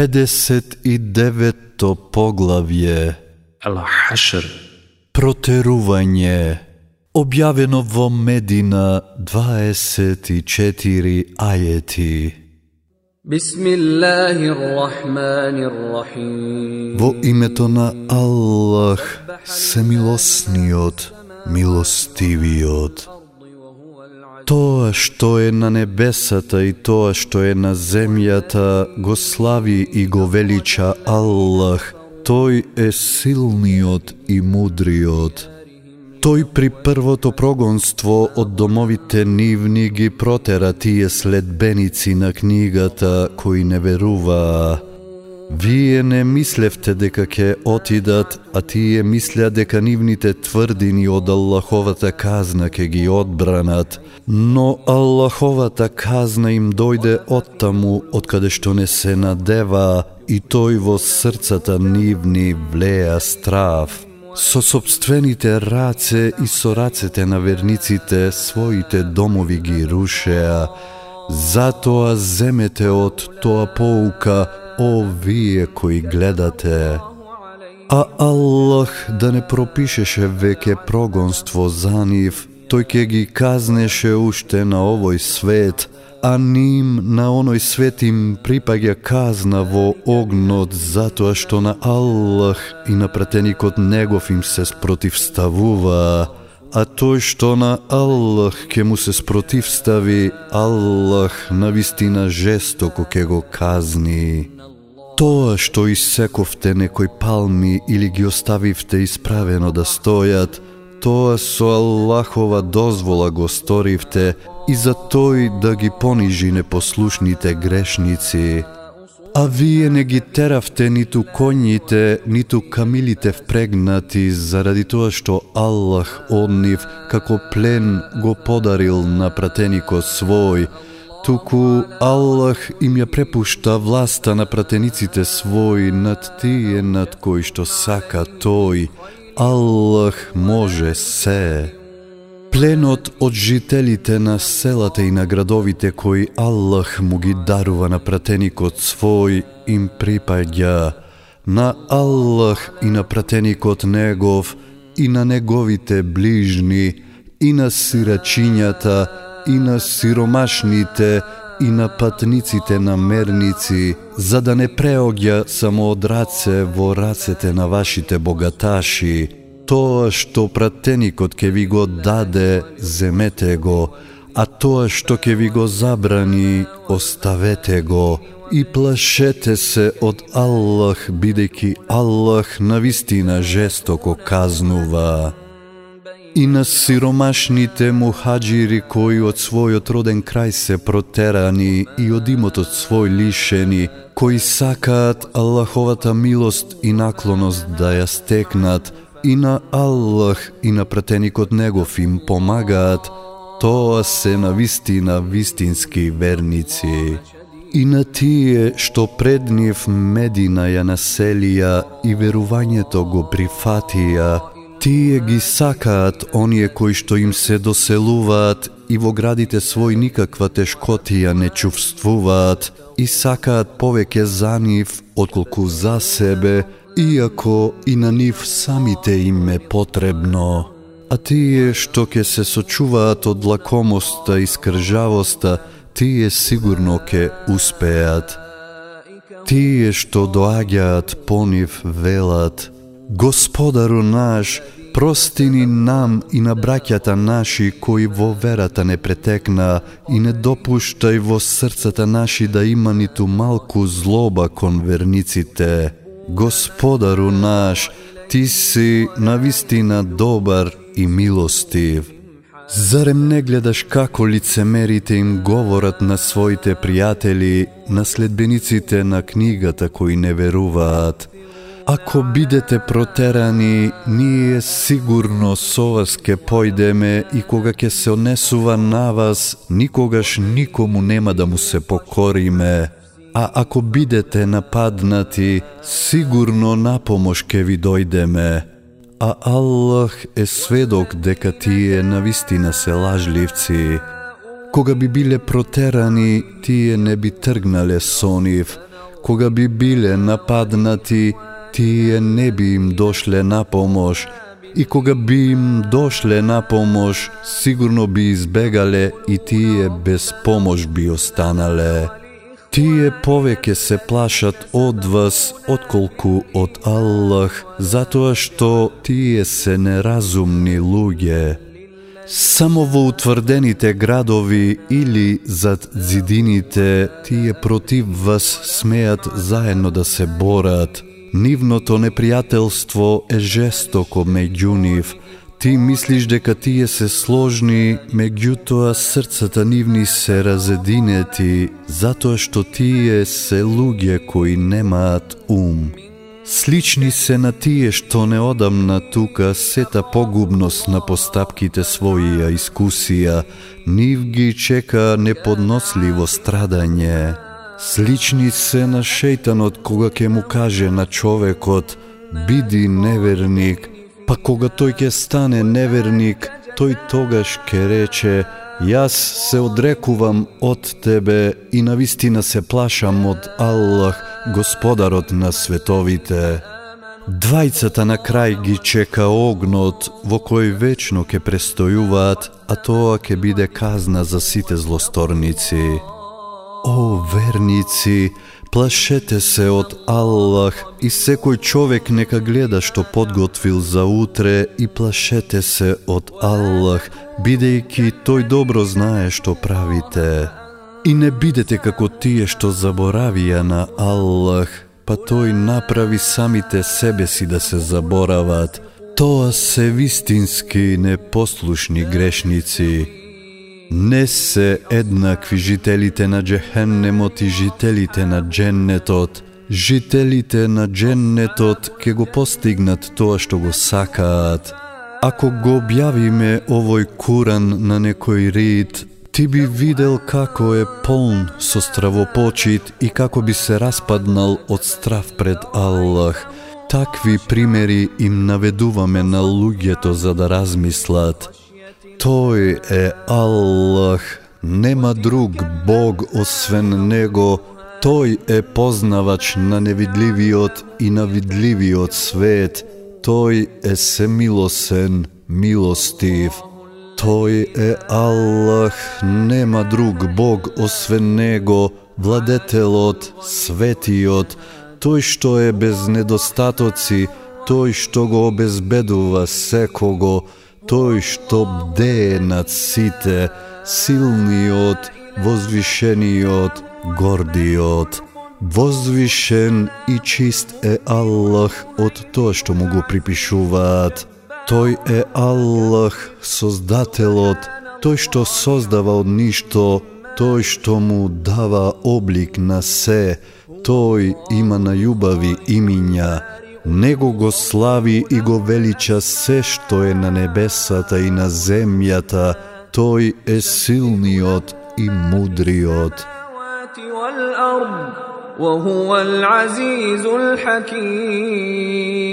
59-то поглавје. Ал-Хашр. Протерување. Објавено во Медина 24 ајети. Во името на Аллах, се милосниот, милостивиот. Тоа што е на небесата и тоа што е на земјата го слави и го велича Аллах. Тој е силниот и мудриот. Тој при првото прогонство од домовите нивни ги протера тие следбеници на книгата кои не веруваа. Вие не мислевте дека ќе отидат, а тие мисля дека нивните тврдини од Аллаховата казна ќе ги одбранат, но Аллаховата казна им дојде оттаму од каде што не се надева и тој во срцата нивни влеа страв. Со собствените раце и со рацете на верниците своите домови ги рушеа, затоа земете од тоа поука, о вие кои гледате. А Аллах да не пропишеше веќе прогонство за нив, тој ќе ги казнеше уште на овој свет, а ним на оној свет им припаѓа казна во огнот затоа што на Аллах и на пратеникот негов им се спротивставува, а тој што на Аллах ќе му се спротивстави, Аллах на вистина жестоко ќе го казни. Тоа што исековте некој палми или ги оставивте исправено да стојат, тоа со Аллахова дозвола го сторивте и за тој да ги понижи непослушните грешници. А вие не ги теравте ниту коњите, ниту камилите впрегнати заради тоа што Аллах од нив како плен го подарил на пратеникот свој, туку Аллах им ја препушта власта на пратениците свои над тие над кои што сака тој. Аллах може се. Пленот од жителите на селата и на градовите кои Аллах му ги дарува на пратеникот свој им припаѓа на Аллах и на пратеникот негов и на неговите ближни и на сирачињата и на сиромашните и на патниците на мерници, за да не преоѓа само од раце во рацете на вашите богаташи. Тоа што пратеникот ке ви го даде, земете го, а тоа што ке ви го забрани, оставете го и плашете се од Аллах, бидејќи Аллах на вистина жестоко казнува. И на сиромашните мухаджири кои од својот роден крај се протерани и од имотот свој лишени, кои сакаат Аллаховата милост и наклоност да ја стекнат, и на Аллах и на пратеникот негов им помагаат, тоа се на вистина вистински верници. И на тие што пред нив Медина ја населија и верувањето го прифатија, Тие ги сакаат оние кои што им се доселуваат и во градите свој никаква тешкотија не чувствуваат и сакаат повеќе за нив отколку за себе, иако и на нив самите им е потребно. А тие што ќе се сочуваат од лакомоста и скржавоста, тие сигурно ќе успеат. Тие што доаѓаат по нив велат – Господару наш, прости ни нам и на браќата наши кои во верата не претекна и не допуштај во срцата наши да има ниту малку злоба кон верниците. Господару наш, ти си навистина добар и милостив. Зарем не гледаш како лицемерите им говорат на своите пријатели, на следбениците на книгата кои не веруваат? Ако бидете протерани, ние сигурно со вас ке појдеме и кога ќе се однесува на вас, никогаш никому нема да му се покориме. А ако бидете нападнати, сигурно на помош ке ви дојдеме. А Аллах е сведок дека тие навистина се лажливци. Кога би биле протерани, тие не би тргнале со нив, кога би биле нападнати, тие не би им дошле на помош, и кога би им дошле на помош, сигурно би избегале и тие без помош би останале. Тие повеќе се плашат од вас, отколку од Аллах, затоа што тие се неразумни луѓе. Само во утврдените градови или зад зидините, тие против вас смеат заедно да се борат. Нивното непријателство е жестоко меѓу нив. Ти мислиш дека тие се сложни, меѓутоа срцата нивни се разединети, затоа што тие се луѓе кои немаат ум. Слични се на тие што неодамна тука сета погубност на постапките своји искусија, нив ги чека неподносливо страдање. Слични се на шејтанот кога ќе му каже на човекот биди неверник, па кога тој ќе стане неверник, тој тогаш ќе рече Јас се одрекувам од тебе и навистина се плашам од Аллах, Господарот на световите. Двајцата на крај ги чека огнот во кој вечно ќе престојуваат, а тоа ќе биде казна за сите злосторници. О, верници, плашете се од Аллах и секој човек нека гледа што подготвил за утре и плашете се од Аллах, бидејќи тој добро знае што правите. И не бидете како тие што заборавија на Аллах, па тој направи самите себе си да се заборават. Тоа се вистински непослушни грешници. Не се еднакви жителите на Джехеннемот и жителите на Дженнетот. Жителите на Дженнетот ке го постигнат тоа што го сакаат. Ако го објавиме овој Куран на некој рид, ти би видел како е полн со стравопочит и како би се распаднал од страв пред Аллах. Такви примери им наведуваме на луѓето за да размислат. Тој е Аллах, нема друг Бог освен Него, Тој е познавач на невидливиот и на видливиот свет, Тој е семилосен, милостив. Тој е Аллах, нема друг Бог освен Него, владетелот, светиот, тој што е без недостатоци, тој што го обезбедува секого, тој што бдее над сите, силниот, возвишениот, гордиот. Возвишен и чист е Аллах од тоа што му го припишуваат. Тој е Аллах, Создателот, тој што создава од ништо, тој што му дава облик на се, тој има најубави имиња, Него го слави и го велича се што е на небесата и на земјата, тој е силниот и мудриот. وهو العزيز الحكيم